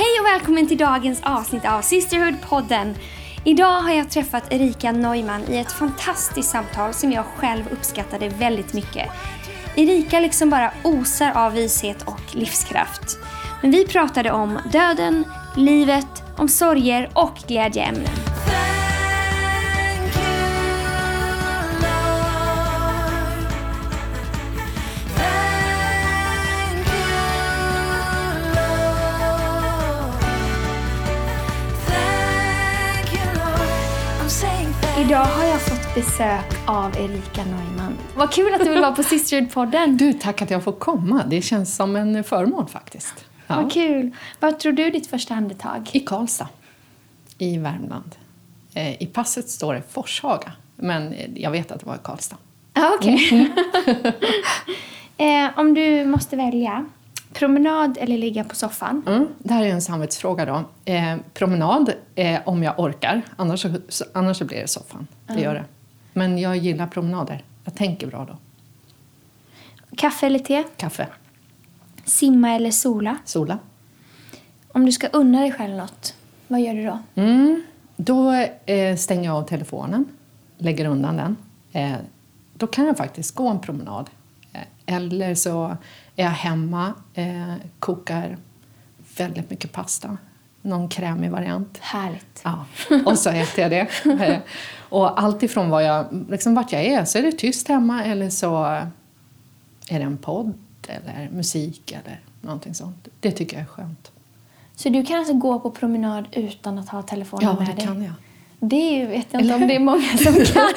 Hej och välkommen till dagens avsnitt av Sisterhood-podden. Idag har jag träffat Erika Neumann i ett fantastiskt samtal som jag själv uppskattade väldigt mycket. Erika liksom bara osar av vishet och livskraft. Men vi pratade om döden, livet, om sorger och glädjeämnen. Idag har jag fått besök av Erika Neumann. Vad kul att du vill vara på Sisterhood-podden. Du, tack att jag får komma. Det känns som en förmån faktiskt. Ja. Vad kul. Vad tror du ditt första andetag? I Karlstad, i Värmland. Eh, I passet står det Forshaga, men jag vet att det var i Karlstad. Ja, okej. eh, om du måste välja, promenad eller ligga på soffan? Mm. Det här är en samvetsfråga då. Eh, promenad eh, om jag orkar, annars, så, annars så blir det soffan. Det gör det. Men jag gillar promenader. Jag tänker bra då. Kaffe eller te? Kaffe, Simma eller sola? sola. Om du ska unna dig själv något, vad gör du då? Mm. Då eh, stänger jag av telefonen, lägger undan den. Eh, då kan jag faktiskt gå en promenad. Eller så är jag hemma, eh, kokar väldigt mycket pasta. Någon krämig variant. Härligt. Ja, och så äter jag det. Och allt ifrån vad jag, liksom vart jag är så är det tyst hemma eller så är det en podd eller musik eller någonting sånt. Det tycker jag är skönt. Så du kan alltså gå på promenad utan att ha telefonen Ja, med det dig? kan jag. Det vet jag inte om det är många som kan.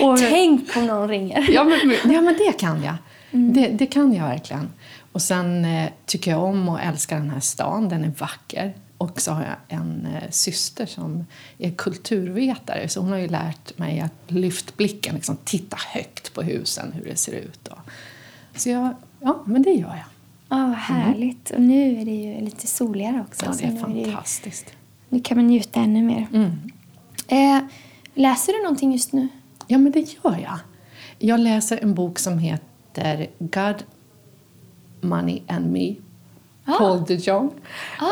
Och- Tänk om någon ringer. Ja men, ja, men det kan jag. Det, det kan jag verkligen. Och sen eh, tycker jag om och älskar den här stan. Den är vacker. Och så har jag en eh, syster som är kulturvetare så hon har ju lärt mig att lyft blicken, liksom titta högt på husen, hur det ser ut. Och, så jag, ja, men det gör jag. Ja, vad härligt. Och nu är det ju lite soligare också. Ja, det är nu det ju- fantastiskt. Nu kan man njuta ännu mer. Mm. Eh, läser du någonting just nu? Ja, men det gör jag. Jag läser en bok som heter God, Money and Me, Ah. Paul de Jong,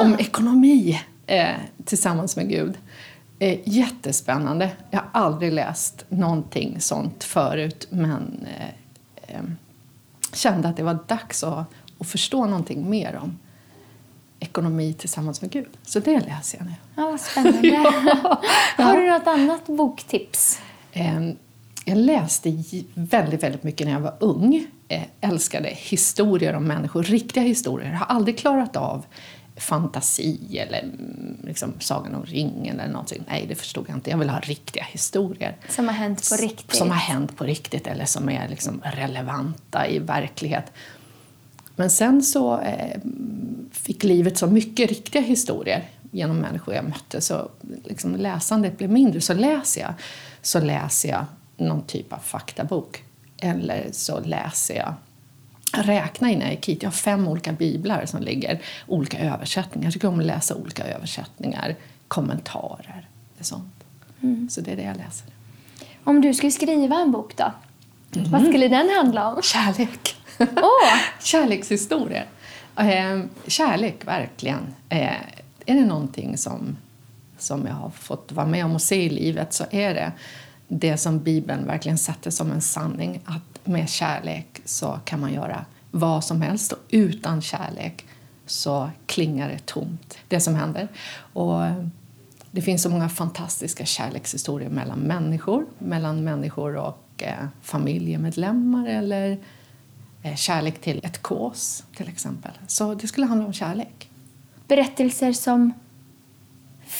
om ekonomi eh, tillsammans med Gud. Eh, jättespännande. Jag har aldrig läst någonting sånt förut men eh, eh, kände att det var dags att, att förstå någonting mer om ekonomi tillsammans med Gud. Så det läser jag nu. Ja, vad spännande. Har du något annat boktips? Jag läste väldigt, väldigt mycket när jag var ung. Eh, Älskade historier om människor, riktiga historier. Jag har aldrig klarat av fantasi eller mm, liksom, Sagan om ringen eller någonting. Nej, det förstod jag inte. Jag vill ha riktiga historier. Som har hänt på riktigt. Som har hänt på riktigt eller som är liksom relevanta i verklighet. Men sen så eh, fick livet så mycket riktiga historier genom människor jag mötte så liksom läsandet blev mindre. Så läser jag, så läser jag någon typ av faktabok. Eller så läser jag räkna innan jag gick hit. Jag har fem olika biblar som ligger, olika översättningar. Jag tycker om att läsa olika översättningar, kommentarer och sånt. Så det är det jag läser. Om du skulle skriva en bok då? Mm. Vad skulle den handla om? Kärlek. Åh! Kärlekshistorier. Eh, kärlek, verkligen. Eh, är det någonting som, som jag har fått vara med om och se i livet så är det det som Bibeln verkligen sätter som en sanning. Att med kärlek så kan man göra vad som helst och utan kärlek så klingar det tomt, det som händer. Och det finns så många fantastiska kärlekshistorier mellan människor, mellan människor och eh, familjemedlemmar eller eh, kärlek till ett kås till exempel. Så det skulle handla om kärlek. Berättelser som,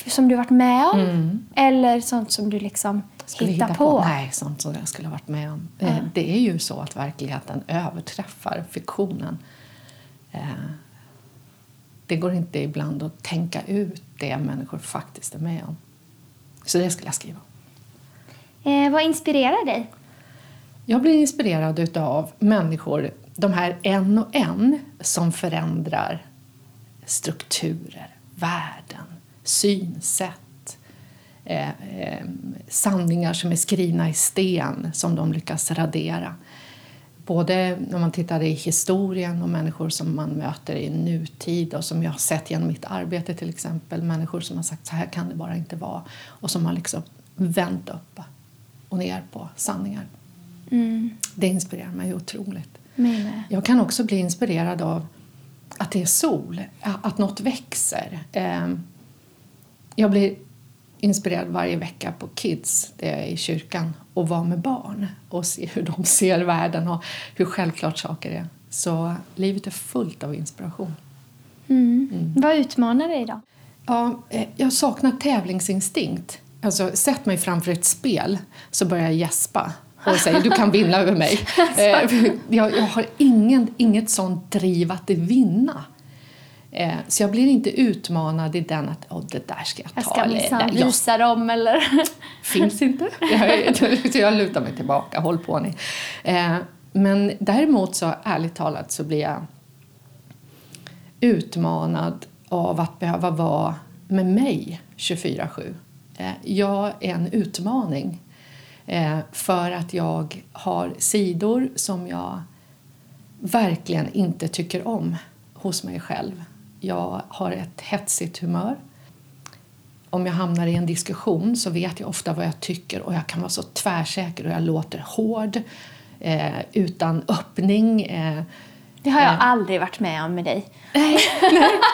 som du varit med om? Mm. Eller sånt som du liksom Skulle hittar på? Nej, sånt som jag skulle ha varit med om. Eh, Det är ju så att verkligheten överträffar fiktionen. Eh, det går inte ibland att tänka ut det människor faktiskt är med om. Så det skulle jag skriva. Eh, vad inspirerar dig? Jag blir inspirerad av människor, de här en och en, som förändrar strukturer, värden, synsätt, eh, eh, sanningar som är skrivna i sten som de lyckas radera. både när man tittar i historien och människor som man möter i nutid och som jag har sett genom mitt arbete till exempel. Människor som har sagt så här kan det bara inte vara och som har liksom vänt upp och ner på sanningar. Mm. Det inspirerar mig otroligt. Mig med. Jag kan också bli inspirerad av att det är sol, att något växer. Ehm, Jag blir inspirerad varje vecka på Kids, det är i kyrkan, och vara med barn och se hur de ser världen och hur självklart saker är. Så livet är fullt av inspiration. Mm. Vad utmanar dig då? Ja, eh, jag saknar tävlingsinstinkt. Alltså, sätt mig framför ett spel så börjar jag gäspa och säger du kan vinna över mig. Eh, jag, jag har ingen, inget sånt driv att vinna. Eh, Så jag blir inte utmanad i den att oh, det där ska jag ta. Jag ska eller, minsann "Nej, jag visa dem eller... finns inte. Jag, jag lutar mig tillbaka, håll på ni. Eh, men däremot så ärligt talat så blir jag utmanad av att behöva vara med mig 24-7. Eh, jag är en utmaning eh, för att jag har sidor som jag verkligen inte tycker om hos mig själv. Jag har ett hetsigt humör om jag hamnar i en diskussion så vet jag ofta vad jag tycker och jag kan vara så tvärsäker och jag låter hård, eh, utan öppning. Eh. Det har jag Eh. aldrig varit med om med dig. Nej,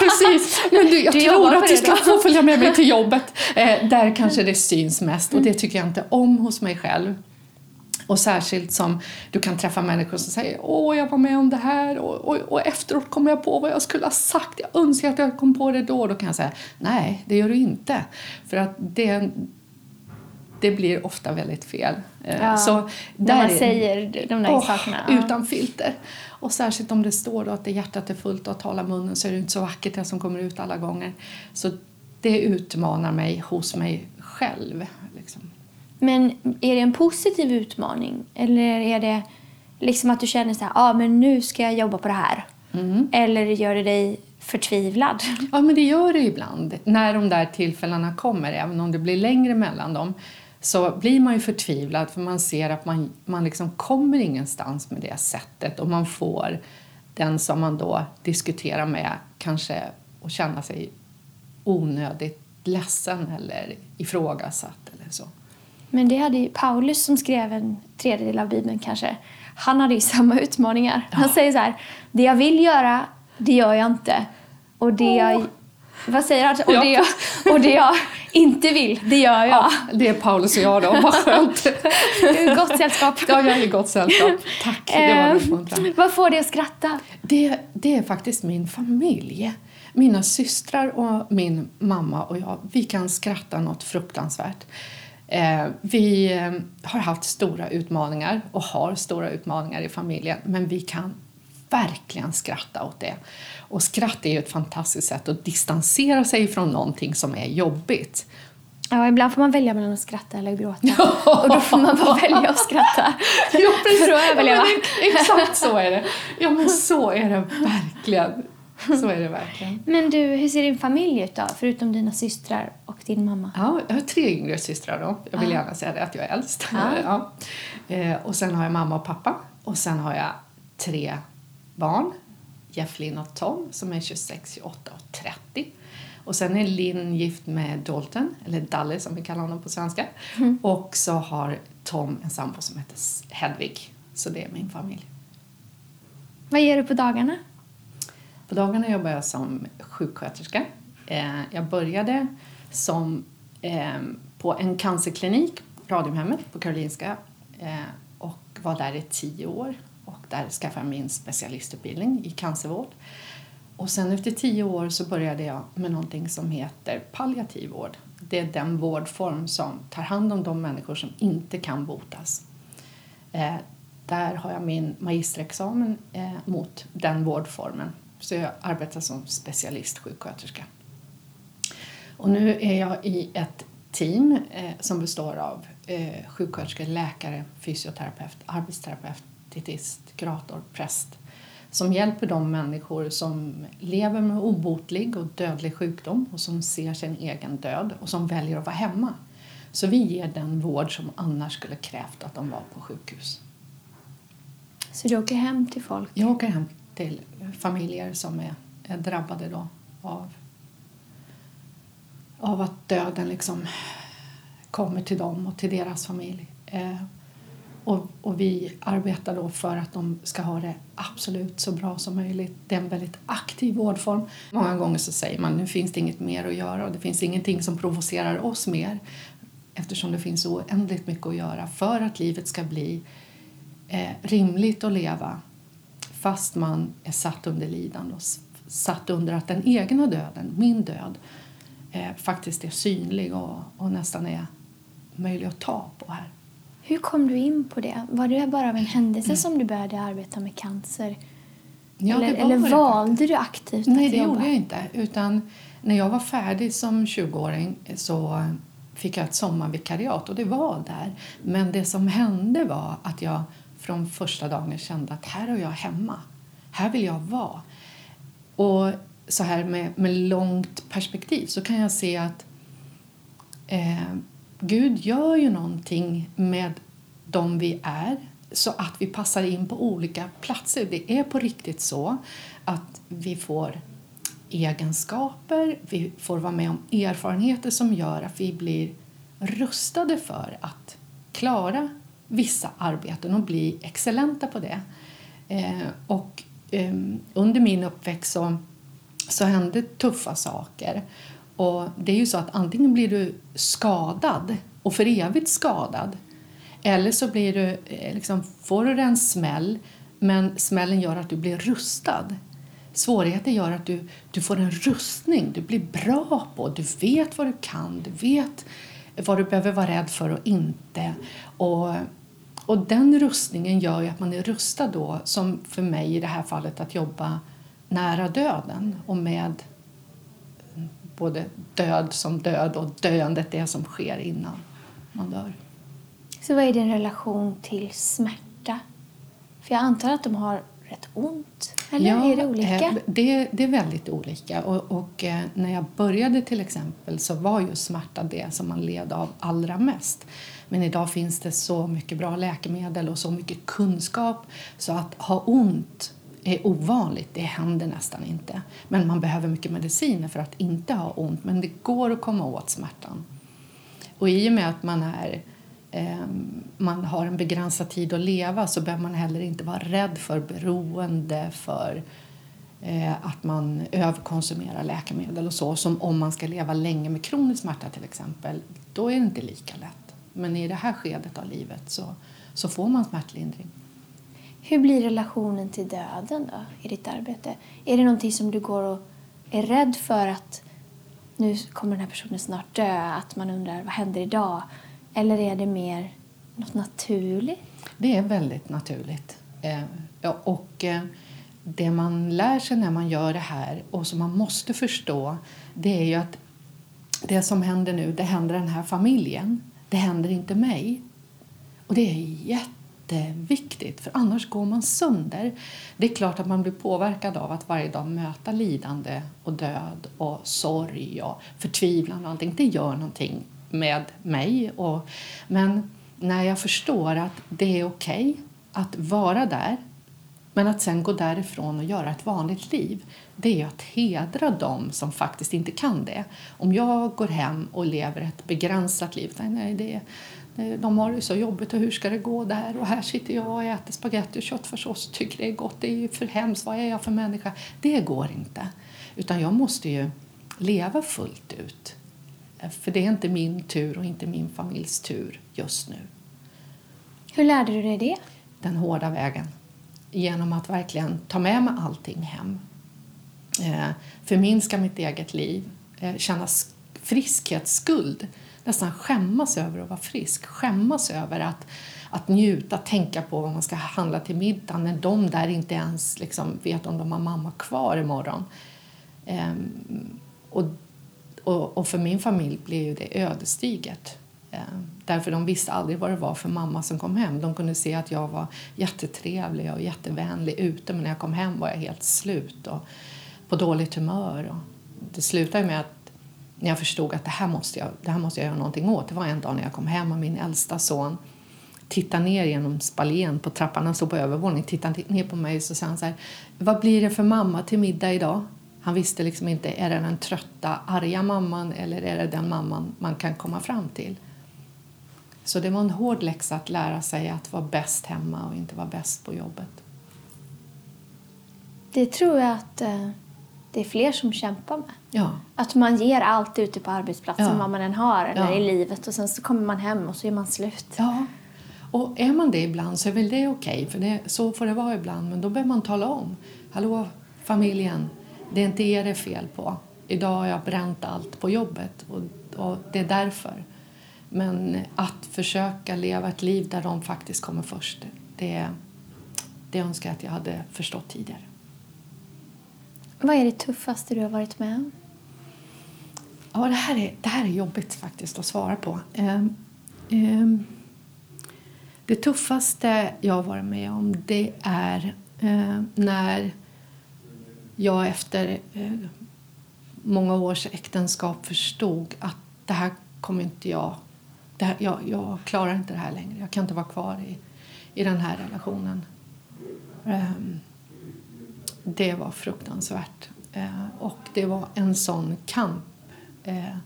precis. Men du, jag Du tror att det du ska få följa med mig till jobbet. Eh, där kanske det syns mest och det tycker jag inte om hos mig själv. Och särskilt som du kan träffa människor som säger åh jag var med om det här och, och, och efteråt kom jag på vad jag skulle ha sagt. Jag önskar att jag kom på det då. Då kan jag säga nej, det gör du inte. För att det, det blir ofta väldigt fel. Eh, Ja, Så När där man är- säger de där Åh, sakerna. Utan filter. Och särskilt om det står då att det hjärtat är fullt och att tala munnen så är det inte så vackert det som kommer ut alla gånger. Så det utmanar mig hos mig själv. Men är det en positiv utmaning? Eller är det liksom att du känner så här, ah, men nu ska jag jobba på det här? Mm. Eller gör det dig förtvivlad? Ja, men det gör det ibland. När de där tillfällena kommer, även om det blir längre mellan dem, så blir man ju förtvivlad för man ser att man, man liksom kommer ingenstans med det sättet och man får den som man då diskuterar med kanske att känna sig onödigt ledsen eller ifrågasatt eller så. Men det hade ju Paulus som skrev en tredjedel av Bibeln kanske. Han hade ju samma utmaningar. Han säger så här, det jag vill göra, det gör jag inte. Och det jag... Vad säger han? Och, Ja. det jag, och det jag inte vill, det gör jag. Ja, det är Paulus och jag då, vad skönt. Gott sällskap. Ja, jag är i gott sällskap. Tack, det var Eh, uppmuntrande. Vad får dig att skratta? Det, det är faktiskt min familj. Mina systrar och min mamma och jag, vi kan skratta något fruktansvärt. Eh, vi eh, har haft stora utmaningar och har stora utmaningar i familjen men vi kan verkligen skratta åt det. Och skratt är ju ett fantastiskt sätt att distansera sig från någonting som är jobbigt. Ja, ibland får man välja mellan att skratta eller gråta. Och då får man bara välja att skratta. Ja, För att överleva. Ja, men ex- exakt så är det. Ja, men så är det verkligen. Så är det verkligen. Men du, hur ser din familj ut då? Förutom dina systrar och din mamma. Ja, jag har tre yngre systrar då. Jag vill Ja. gärna säga det, att jag är äldst. Ja. Ja. Eh, och sen har jag mamma och pappa. Och sen har jag tre barn. Jeff, Lynn och Tom som är 26, 28 och 30. Och sen är Linn gift med Dalton, eller Dalle som vi kallar honom på svenska. Och så har Tom en sambo som heter Hedvig. Så det är min familj. Vad gör du på dagarna? På dagarna jobbar jag som sjuksköterska. Eh, jag började som, eh, på en cancerklinik, Radiumhemmet på Karolinska eh, och var där i tio år. Och där skaffade jag min specialistutbildning i cancervård. Och sen efter tio år så började jag med någonting som heter palliativ vård. Det är den vårdform som tar hand om de människor som inte kan botas. Eh, där har jag min magisterexamen eh, mot den vårdformen. Så jag arbetar som specialistsjuksköterska. Och nu är jag i ett team eh, som består av eh, sjuksköterskor, läkare, fysioterapeut, arbetsterapeut, dietist, kurator, präst som hjälper de människor som lever med obotlig och dödlig sjukdom och som ser sin egen död och som väljer att vara hemma. Så vi ger den vård som annars skulle krävt att de var på sjukhus. Så du åker hem till folk? Jag åker hem till familjer som är, är drabbade då av, av att döden liksom kommer till dem och till deras familj. Eh, och, och vi arbetar då för att de ska ha det absolut så bra som möjligt. Det är en väldigt aktiv vårdform. Många gånger så säger man nu finns det inget mer att göra och det finns ingenting som provocerar oss mer eftersom det finns så oändligt mycket att göra för att livet ska bli eh, rimligt att leva fast man är satt under lidande och satt under att den egna döden, min död, eh, faktiskt är synlig och, och nästan är möjlig att ta på här. Hur kom du in på det? Var det bara av en händelse som du började arbeta med cancer? Ja, eller eller valde du aktivt Nej, att det jobba? gjorde jag inte. Utan när jag var färdig som 20-åring så fick jag ett sommarvikariat och det var där. Men det som hände var att jag från första dagen kände att här är jag hemma. Här vill jag vara. Och så här med, med långt perspektiv så kan jag se att eh, Gud gör ju någonting med dem vi är så att vi passar in på olika platser. Det är på riktigt så att vi får egenskaper, vi får vara med om erfarenheter som gör att vi blir rustade för att klara vissa arbeten och bli excellenta på det. Eh, och eh, under min uppväxt så, så hände tuffa saker. Och det är ju så att antingen blir du skadad och för evigt skadad eller så blir du, eh, liksom, får du en smäll men smällen gör att du blir rustad. Svårigheter gör att du, du får en rustning, du blir bra på, du vet vad du kan, du vet vad du behöver vara rädd för och inte. Och, och den rustningen gör ju att man är rustad då, som för mig i det här fallet att jobba nära döden och med både död som död och döendet det som sker innan man dör. Så vad är din relation till smärta? För jag antar att de har rätt ont? Eller är det olika? eh, Det, det är väldigt olika. Och, och eh, när jag började till exempel så var ju smärta det som man led av allra mest. Men idag finns det så mycket bra läkemedel och så mycket kunskap så att ha ont är ovanligt, det händer nästan inte. Men man behöver mycket mediciner för att inte ha ont, men det går att komma åt smärtan. Och i och med att man, är, Ehm, man har en begränsad tid att leva så behöver man heller inte vara rädd för beroende, för eh, att man överkonsumerar läkemedel och så, som om man ska leva länge med kronisk smärta till exempel. Då är det inte lika lätt. Men i det här skedet av livet så, så får man smärtlindring. Hur blir relationen till döden då i ditt arbete? Är det någonting som du går och är rädd för att nu kommer den här personen snart dö, att man undrar vad händer idag? Eller är det mer något naturligt? Det är väldigt naturligt. Eh, ja, och eh, det man lär sig när man gör det här och som man måste förstå det är ju att det som händer nu, det händer den här familjen. Det händer inte mig. Och det är jätteviktigt, för annars går man sönder. Det är klart att man blir påverkad av att varje dag möta lidande och död och sorg och förtvivlan och allting. Det gör någonting med mig. Och, men när jag förstår att det är okej att vara där men att sen gå därifrån och göra ett vanligt liv, det är att hedra dem som faktiskt inte kan det. Om jag går hem och lever ett begränsat liv, nej, nej det, de har det så jobbigt och hur ska det gå där? Och här sitter jag och äter spagetti och köttfärssås och tycker det är gott, det är ju för hemskt, vad är jag för människa? Det går inte. Utan jag måste ju leva fullt ut. För det är inte min tur och inte min familjs tur just nu. Hur lärde du dig det? Den hårda vägen genom att verkligen ta med mig allting hem. Eh, förminska mitt eget liv, eh, känna sk- friskhetsskuld, nästan skämmas över att vara frisk, skämmas över att, att njuta, tänka på vad man ska handla till middag när de där inte ens liksom vet om de har mamma kvar imorgon. Eh, och, och, och för min familj blev ju det ödesdigert. Eh, därför de visste aldrig vad det var för mamma som kom hem. De kunde se att jag var jättetrevlig och jättevänlig ute men när jag kom hem var jag helt slut och på dåligt humör. Och det slutade med att när jag förstod att det här, måste jag, det här måste jag göra någonting åt. Det var en dag när jag kom hem och min äldsta son tittade ner genom spaljen på trappan. Han stod på övervåningen, tittade ner på mig och så säger han så här. Vad blir det för mamma till middag idag? Han visste liksom inte, är det den trötta, arga mamman eller är det den mamman man kan komma fram till? Så det var en hård läxa att lära sig att vara bäst hemma och inte vara bäst på jobbet. Det tror jag att eh, det är fler som kämpar med. Ja, Att man ger allt ute på arbetsplatsen, Ja. vad man än har, eller Ja. i livet. Och sen så kommer man hem och så är man slut. Ja, och är man det ibland så är väl det okej, för det, så får det vara ibland. Men då behöver man tala om. Hallå familjen, det är inte er det är fel på. Idag har jag bränt allt på jobbet och, och det är därför. Men att försöka leva ett liv där de faktiskt kommer först, det, det önskar jag att jag hade förstått tidigare. Vad är det tuffaste du har varit med om? Ja, det här är, det här är jobbigt faktiskt att svara på. Ehm, ehm, det tuffaste jag har varit med om det är eh, när jag efter eh, många års äktenskap förstod att det här kommer inte jag... Det här, jag, jag klarar inte det här längre. Jag kan inte vara kvar i, i den här relationen. Ehm, det var fruktansvärt. Eh, och det var en sån kamp eh,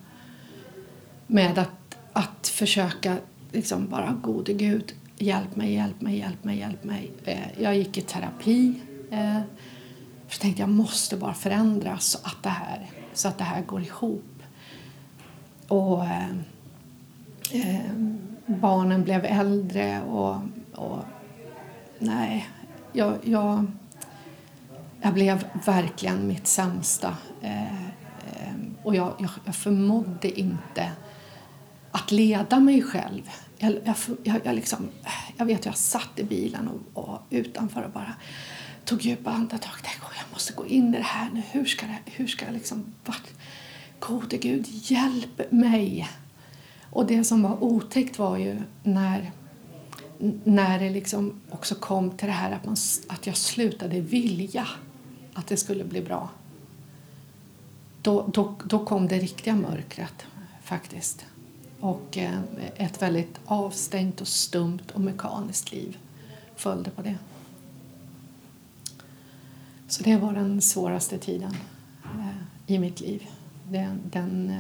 med att, att försöka liksom bara gode gud, hjälp mig, hjälp mig, hjälp mig, hjälp mig. Eh, jag gick i terapi. Eh, så tänkte jag måste bara förändras så att det här, så att det här går ihop. Och eh, eh, barnen blev äldre och, och nej, jag, jag, jag blev verkligen mitt sämsta. Eh, eh, och jag, jag, jag förmådde inte att leda mig själv. Jag, jag, jag, liksom, jag vet, jag satt i bilen och, och utanför och bara tog djupa andetag. Det går måste gå in i det här nu. Hur ska, det, hur ska jag liksom... Vart, gode Gud, hjälp mig! Och det som var otäckt var ju när, när det liksom också kom till det här att, man, att jag slutade vilja att det skulle bli bra. Då, då, då kom det riktiga mörkret faktiskt. Och eh, ett väldigt avstängt och stumt och mekaniskt liv följde på det. Så det var den svåraste tiden eh, i mitt liv. Den, den,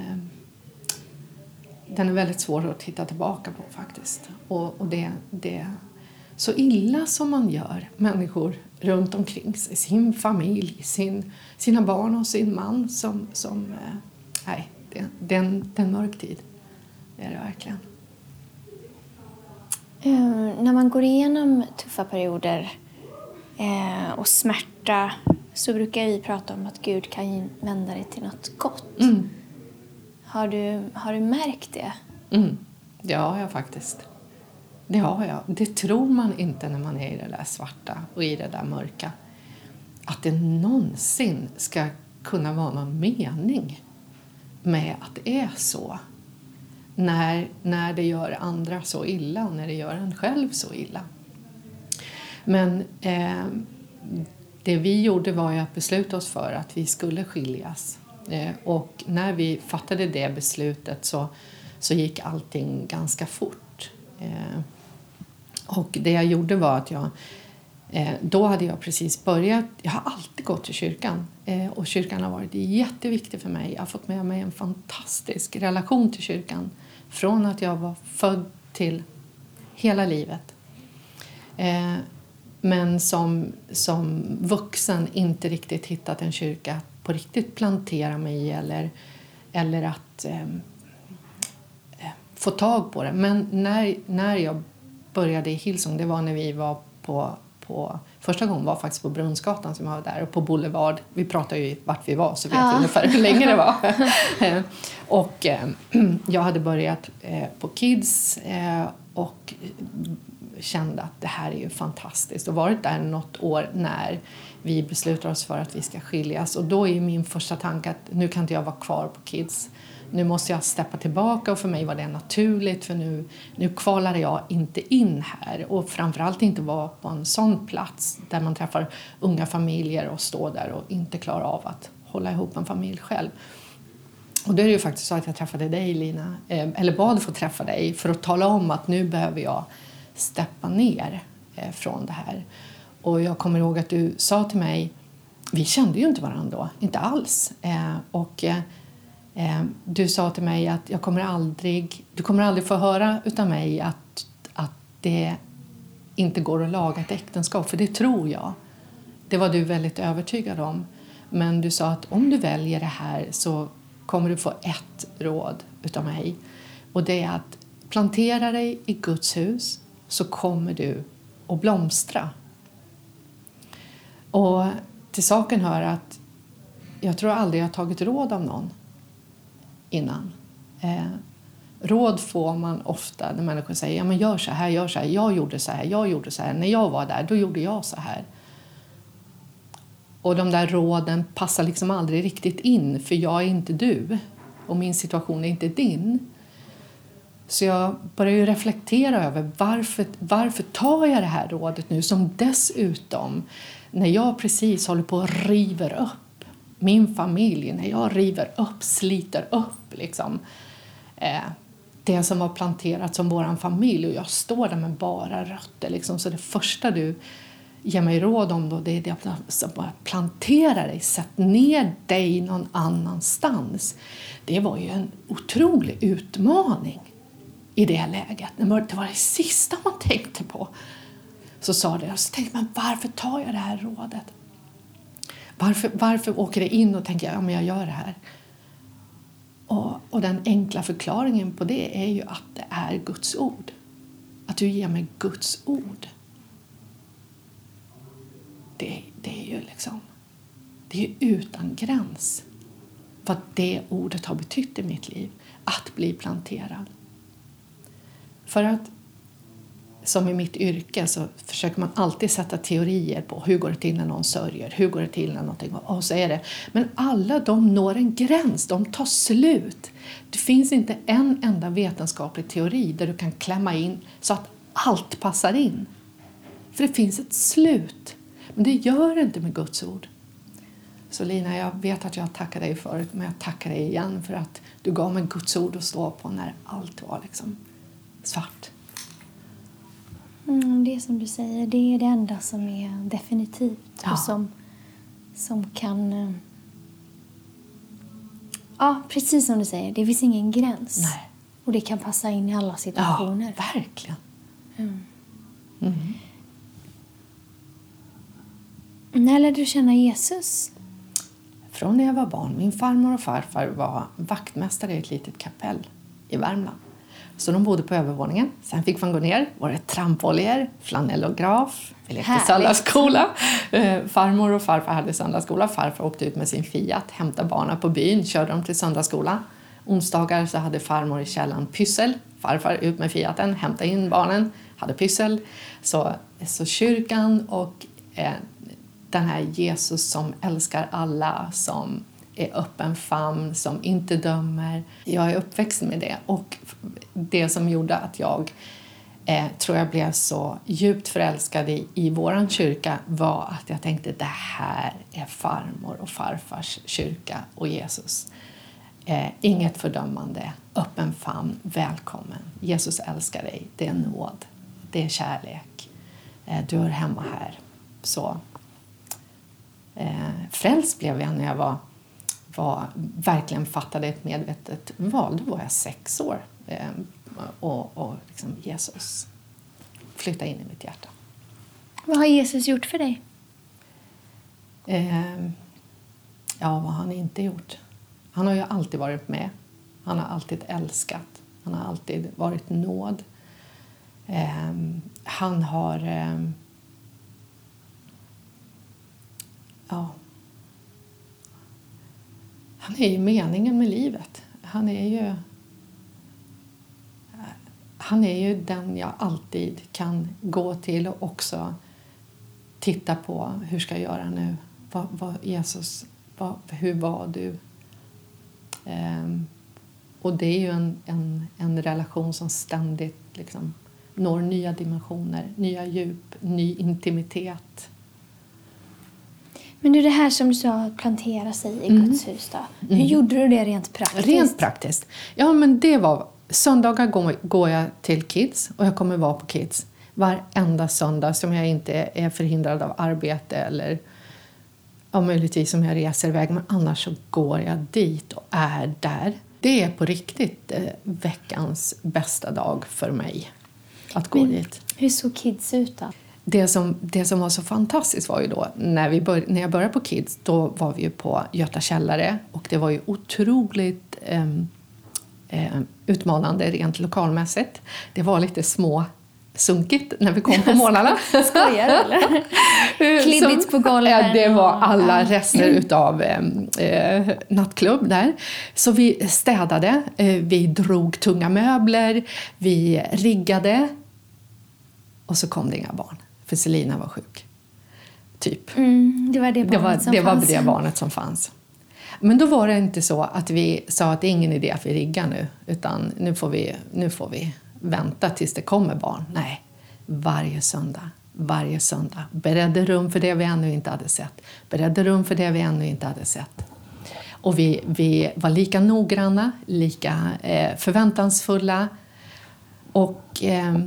den är väldigt svår att titta tillbaka på faktiskt. Och, och det, det så illa som man gör människor runt omkring sig, sin familj, sin, sina barn och sin man som, som eh, nej, det, det, är en, det är en mörk tid. Det är det verkligen. Eh, när man går igenom tuffa perioder eh, och smärta så brukar vi prata om att Gud kan vända det till något gott. Mm. Har, du, har du märkt det? Mm. Det har jag faktiskt. Det har jag. Det tror man inte när man är i det där svarta och i det där mörka. Att det någonsin ska kunna vara någon mening med att det är så. När, när det gör andra så illa och när det gör en själv så illa. Men eh, det vi gjorde var ju att besluta oss för att vi skulle skiljas. Eh, och när vi fattade det beslutet så, så gick allting ganska fort. Eh, och det jag gjorde var att jag eh, då hade jag precis börjat. Jag har alltid gått till kyrkan och kyrkan har varit jätteviktig för mig. Jag har fått med mig en fantastisk relation till kyrkan från att jag var född till hela livet. Men som, som vuxen inte riktigt hittat en kyrka att på riktigt plantera mig i eller, eller att eh, eh, få tag på det. Men när, när jag började i Hillsong, det var när vi var på, på första gången var faktiskt på Brunnsgatan som var där och på Boulevard. Vi pratar ju vart vi var så vet Ja. ungefär hur länge det var. Eh, och eh, jag hade börjat eh, på Kids eh, och kände att det här är ju fantastiskt och varit där något år när vi beslutar oss för att vi ska skiljas och då är min första tanke att nu kan inte jag vara kvar på Kids. Nu måste jag steppa tillbaka och för mig var det naturligt för nu, nu kvalade jag inte in här och framförallt inte vara på en sån plats där man träffar unga familjer och står där och inte klarar av att hålla ihop en familj själv. Och då är det ju faktiskt så att jag träffade dig Lina, eh, eller bad få träffa dig för att tala om att nu behöver jag steppa ner eh, från det här. Och jag kommer ihåg att du sa till mig, vi kände ju inte varandra då, inte alls. Eh, och eh, du sa till mig att jag kommer aldrig, du kommer aldrig få höra utav mig att, att det inte går att laga ett äktenskap, för det tror jag. Det var du väldigt övertygad om. Men du sa att om du väljer det här så kommer du få ett råd utav mig. Och det är att plantera dig i Guds hus så kommer du att blomstra. Och till saken hör att jag tror aldrig jag har tagit råd av någon innan. Eh, råd får man ofta när människor säger ja, men gör så här, gör så här, jag gjorde så här, jag gjorde så här, när jag var där, då gjorde jag så här. Och de där råden passar liksom aldrig riktigt in för jag är inte du och min situation är inte din. Så jag började ju reflektera över varför, varför tar jag det här rådet nu som dessutom, när jag precis håller på och river upp min familj, när jag river upp, sliter upp liksom, eh, det som var planterat som vår familj och jag står där med bara rötter. Liksom. Så det första du ger mig råd om då, det är det att bara plantera dig, sätt ner dig någon annanstans. Det var ju en otrolig utmaning i det läget. Det var det, var det sista man tänkte på. Så sa det, och så tänkte man varför tar jag det här rådet? Varför, varför åker det in och tänker ja, jag gör det här? Och, och den enkla förklaringen på det är ju att det är Guds ord. Att du ger mig Guds ord. Det, det är ju liksom, det är ju utan gräns vad det ordet har betytt i mitt liv. Att bli planterad. För att som i mitt yrke så försöker man alltid sätta teorier på hur går det till när någon sörjer, hur går det till när någonting och så är det. Men alla de når en gräns, de tar slut. Det finns inte en enda vetenskaplig teori där du kan klämma in så att allt passar in. För det finns ett slut. Men det gör det inte med Guds ord. Så Lina, jag vet att jag tackade dig förut, men jag tackar dig igen för att du gav mig Guds ord att stå på när allt var liksom svart. Mm, det är som du säger, det är det enda som är definitivt Ja. och som, som kan... eh, Ja, precis som du säger, det finns ingen gräns. Nej. Och det kan passa in i alla Ja, situationer. verkligen. När lärde du känna Jesus? Från när jag var barn. Min farmor och farfar var vaktmästare i ett litet kapell i Värmland. Så de bodde på övervåningen. Sen fick man gå ner. var det trampoljor, flanellograf, vi lekte söndagsskola. Eh, farmor och farfar hade söndagsskola. Farfar åkte ut med sin Fiat, hämtade barnen på byn, körde dem till söndagsskola. Onsdagar så hade farmor i källaren pyssel. Farfar ut med Fiaten, hämtade in barnen, hade pyssel. Så, så kyrkan och eh, den här Jesus som älskar alla, som är öppen famn, som inte dömer. Jag är uppväxt med det och det som gjorde att jag eh, tror jag blev så djupt förälskad i, i vår kyrka var att jag tänkte det här är farmor och farfars kyrka och Jesus. Eh, inget fördömande, öppen famn, välkommen. Jesus älskar dig, det är nåd, det är kärlek. Eh, du hör hemma här. Så eh, frälst blev jag när jag var, var, verkligen fattade ett medvetet val. Då var jag sex år. Eh, och och liksom Jesus flyttade in i mitt hjärta. Vad har Jesus gjort för dig? Eh, ja, vad har han inte gjort? Han har ju alltid varit med. Han har alltid älskat. Han har alltid varit nåd. Eh, han har... Eh, ja. Han är ju meningen med livet. Han är ju... Han är ju den jag alltid kan gå till och också titta på. Hur ska jag göra nu? Vad, vad, Jesus, vad, hur var du? Ehm, och det är ju en, en, en relation som ständigt liksom, når nya dimensioner, nya djup, ny intimitet. Men du, det här som du sa, plantera sig i Guds hus då. Hur gjorde du det rent praktiskt? Rent praktiskt. Ja, men det var... Söndagar går, går jag till Kids och jag kommer vara på Kids. varenda söndag som jag inte är förhindrad av arbete eller ja, möjligtvis om jag reser iväg. Men annars så går jag dit och är där. Det är på riktigt eh, veckans bästa dag för mig. Att gå Men- dit. Hur såg Kids ut då? Det som, det som var så fantastiskt var ju då när, vi bör, när jag började på Kids då var vi ju på Göta källare och det var ju otroligt ehm, eh, utmanande rent lokalmässigt. Det var lite små sunkigt när vi kom på morgnarna. Skojar eller? Klibbigt Som- på golven Ja, det var alla rester utav eh, eh, nattklubb där. Så vi städade, eh, vi drog tunga möbler, vi riggade och så kom det inga barn, för Selina var sjuk. Typ. Mm, det var det Det barnet var som det, var fanns. det barnet som fanns. Men då var det inte så att vi sa att det är ingen idé att vi riggar nu, utan nu får vi, nu får vi vänta tills det kommer barn. Nej, varje söndag, varje söndag. Beredde rum för det vi ännu inte hade sett. Beredde rum för det vi ännu inte hade sett. Och vi, vi var lika noggranna, lika eh, förväntansfulla. Och eh,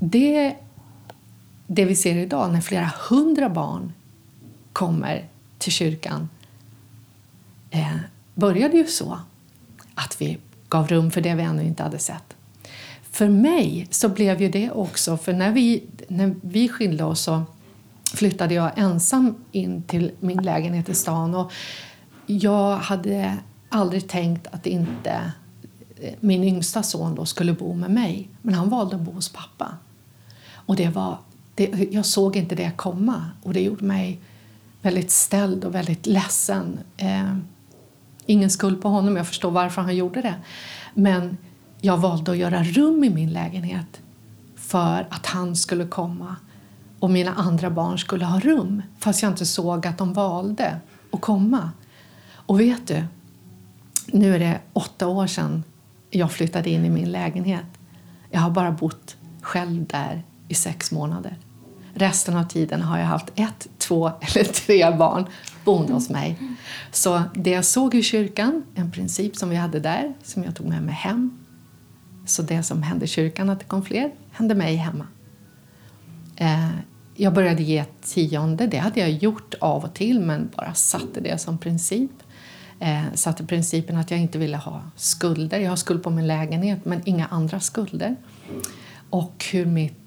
det, det vi ser idag när flera hundra barn kommer till kyrkan eh, började ju så att vi gav rum för det vi ännu inte hade sett. För mig så blev ju det också, för när vi, när vi skilde oss så flyttade jag ensam in till min lägenhet i stan och jag hade aldrig tänkt att inte eh, min yngsta son då skulle bo med mig, men han valde att bo hos pappa. Och det var, det, jag såg inte det komma och det gjorde mig väldigt ställd och väldigt ledsen. Eh, ingen skuld på honom, jag förstår varför han gjorde det. Men jag valde att göra rum i min lägenhet för att han skulle komma och mina andra barn skulle ha rum fast jag inte såg att de valde att komma. Och vet du, nu är det åtta år sedan jag flyttade in i min lägenhet. Jag har bara bott själv där i sex månader. Resten av tiden har jag haft ett, två eller tre barn boende hos mig. Så det jag såg i kyrkan, en princip som vi hade där, som jag tog med mig hem. Så det som hände i kyrkan, att det kom fler, hände mig hemma. Eh, jag började ge tionde, det hade jag gjort av och till men bara satte det som princip. Eh, satte principen att jag inte ville ha skulder. Jag har skuld på min lägenhet men inga andra skulder. Och hur mitt,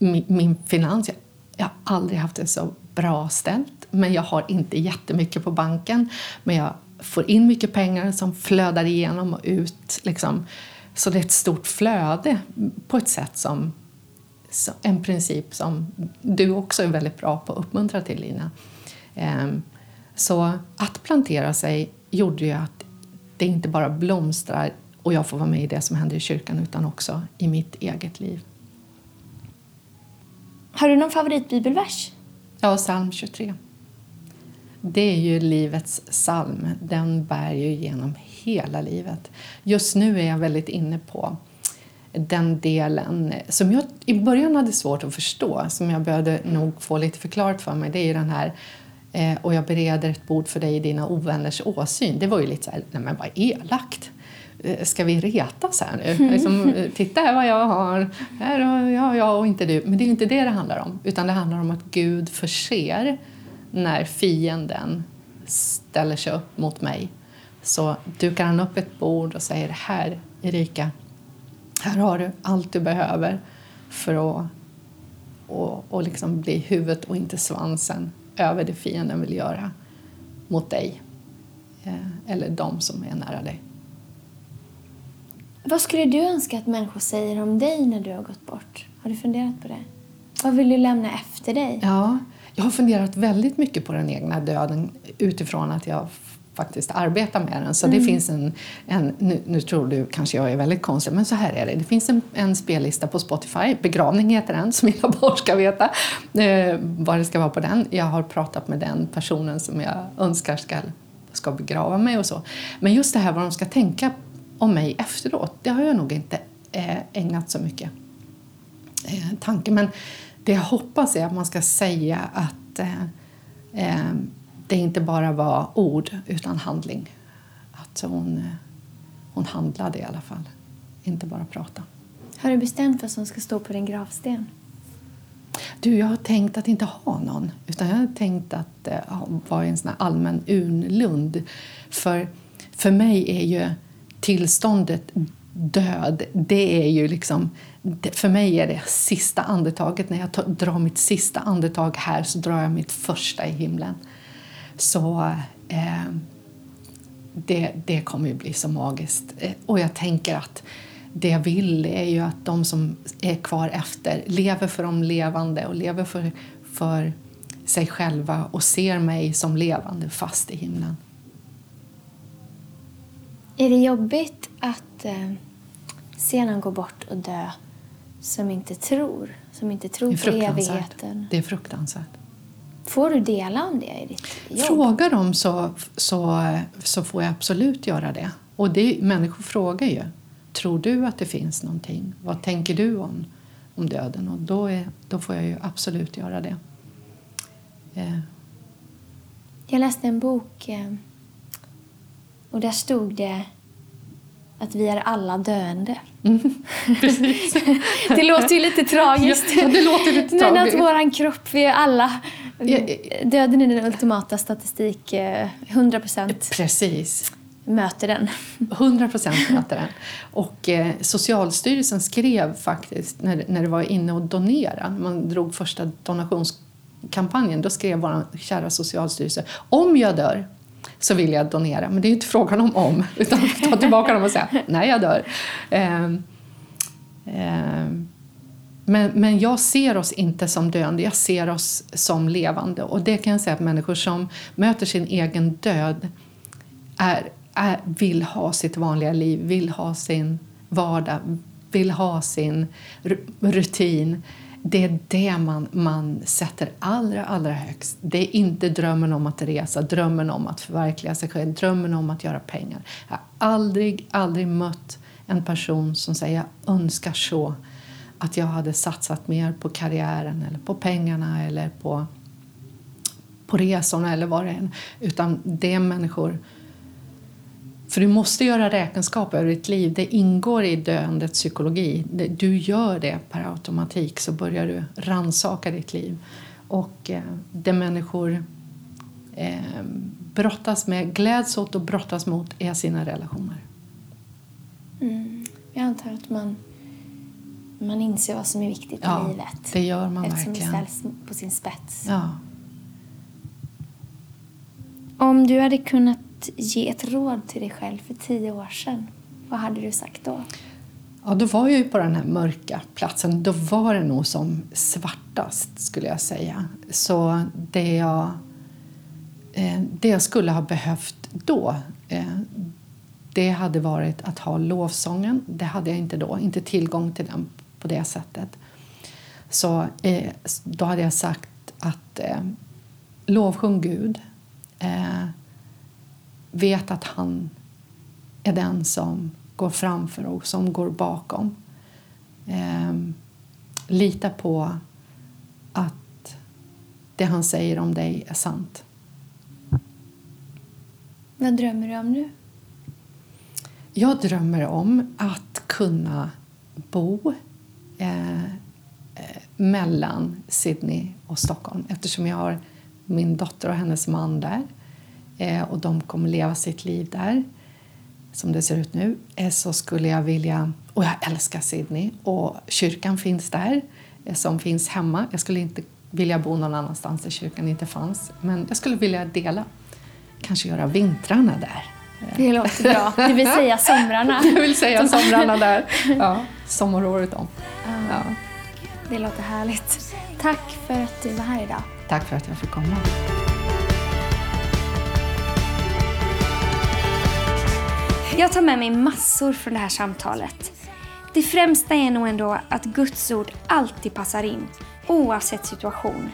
min, min finans, jag, jag har aldrig haft det så bra ställt men jag har inte jättemycket på banken. Men jag får in mycket pengar som flödar igenom och ut. Liksom. Så det är ett stort flöde på ett sätt som en princip som du också är väldigt bra på att uppmuntra till, Lina. Ehm, så att plantera sig gjorde ju att det inte bara blomstrar och jag får vara med i det som händer i kyrkan utan också i mitt eget liv. Har du någon favoritbibelvers? Ja, psalm 23. Det är ju livets psalm. Den bär ju genom hela livet. Just nu är jag väldigt inne på den delen som jag i början hade svårt att förstå, som jag behövde nog få lite förklarat för mig. Det är ju den här eh, och jag bereder ett bord för dig i dina ovänners åsyn. Det var ju lite så här, nej men vad elakt. Eh, Ska vi retas här nu? Liksom, eh, titta här vad jag har. Här har jag, jag och inte du. Men det är inte det det handlar om. Utan det handlar om att Gud förser när fienden ställer sig upp mot mig. Så dukar han upp ett bord och säger här Erika, här har du allt du behöver för att och, och liksom bli huvudet och inte svansen över det fienden vill göra mot dig eh, eller de som är nära dig. Vad skulle du önska att människor säger om dig när du har gått bort? Har du funderat på det? Vad vill du lämna efter dig? Ja, jag har funderat väldigt mycket på den egna döden utifrån att jag faktiskt arbetar med den. Så det finns en, en nu, nu tror du kanske jag är väldigt konstig, men så här är det. Det finns en, en spellista på Spotify, Begravning heter den, så mina barn ska veta eh, vad det ska vara på den. Jag har pratat med den personen som jag önskar ska, ska begrava mig och så. Men just det här vad de ska tänka om mig efteråt, det har jag nog inte eh, ägnat så mycket eh, tanke. Men det jag hoppas är att man ska säga att eh, det inte bara var ord utan handling. Att hon, hon handlade i alla fall, inte bara prata. Har du bestämt vad som ska stå på din gravsten? Du, jag har tänkt att inte ha någon. Utan jag har tänkt att eh, vara en sån allmän urnlund. För, för mig är ju tillståndet död, det är ju liksom... För mig är det sista andetaget. När jag drar mitt sista andetag här så drar jag mitt första i himlen. Så eh, det, det kommer ju bli så magiskt. Eh, och jag tänker att det jag vill är ju att de som är kvar efter lever för de levande och lever för, för sig själva och ser mig som levande fast i himlen. Är det jobbigt att eh, se någon gå bort och dö som inte tror? Som inte tror på evigheten? Det är fruktansvärt. Får du dela om det i ditt jobb? Fråga dem så, så, så får jag absolut göra det. Och det, människor frågar ju. Tror du att det finns någonting? Vad tänker du om, om döden? Och då, är, då får jag ju absolut göra det. Eh, Jag läste en bok eh, och där stod det att vi är alla döende. precis. Det låter ju lite tragiskt. Ja, det låter lite Men att tragiskt. våran kropp, vi är alla... Döden är den ultimata statistik. eh, 100% Precis. möter den. 100 procent möter den. Och eh, Socialstyrelsen skrev faktiskt, när, när det var inne och donera, man drog första donationskampanjen, då skrev vår kära Socialstyrelse om jag dör så vill jag donera. Men det är ju inte frågan om om, utan ta tillbaka dem och säga när jag dör. Ehm, ehm, men, men jag ser oss inte som döende, jag ser oss som levande. Och det kan jag säga att människor som möter sin egen död är, är, vill ha sitt vanliga liv, vill ha sin vardag, vill ha sin ru- rutin. Det är det man, man sätter allra, allra högst. Det är inte drömmen om att resa, drömmen om att förverkliga sig själv, drömmen om att göra pengar. Jag har aldrig, aldrig mött en person som säger jag önskar så att jag hade satsat mer på karriären eller på pengarna eller på, på resorna eller vad det är. Utan det är människor för du måste göra räkenskap över ditt liv. Det ingår i döendets psykologi. Du gör det per automatik så börjar du ransaka ditt liv. Och eh, det människor eh, brottas med, gläds åt och brottas mot är sina relationer. Mm. Jag antar att man, man inser vad som är viktigt i Ja, livet. det gör man Eftersom verkligen. det ställs på sin spets. Ja. Om du hade kunnat ge ett råd till dig själv för tio år sedan, vad hade du sagt då? Ja, då var jag ju på den här mörka platsen. Då var det nog som svartast, skulle jag säga. Så det jag, eh, det jag skulle ha behövt då eh, det hade varit att ha lovsången. Det hade jag inte då. Inte tillgång till den på det sättet. Så eh, då hade jag sagt att lovsjung Gud. Eh, vet att han är den som går framför och som går bakom. Ehm, lita på att det han säger om dig är sant. Vad drömmer du om nu? Jag drömmer om att kunna bo eh, eh, mellan Sydney och Stockholm eftersom jag har min dotter och hennes man där eh, och de kommer leva sitt liv där som det ser ut nu eh, så skulle jag vilja, och jag älskar Sydney och kyrkan finns där eh, som finns hemma. Jag skulle inte vilja bo någon annanstans där kyrkan inte fanns men jag skulle vilja dela, kanske göra vintrarna där. Det låter bra. Det vill säga somrarna. Jag vill säga somrarna där. Ja, sommaråret om. Ja. Det låter härligt. Tack för att du var här idag. Tack för att jag fick komma. Jag tar med mig massor från det här samtalet. Det främsta är nog ändå att Guds ord alltid passar in, oavsett situation.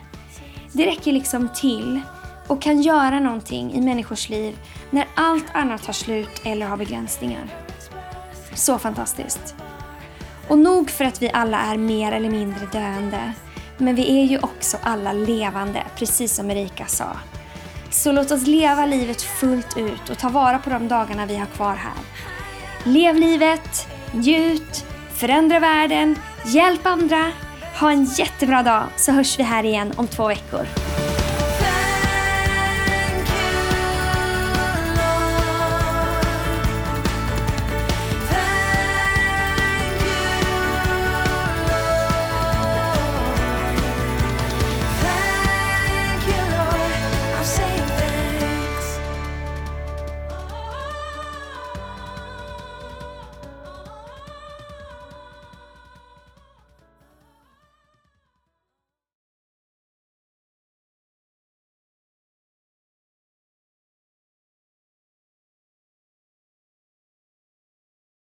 Det räcker liksom till och kan göra någonting i människors liv när allt annat tar slut eller har begränsningar. Så fantastiskt. Och nog för att vi alla är mer eller mindre döende, men vi är ju också alla levande, precis som Erika sa. Så låt oss leva livet fullt ut och ta vara på de dagarna vi har kvar här. Lev livet, njut, förändra världen, hjälp andra. Ha en jättebra dag så hörs vi här igen om två veckor.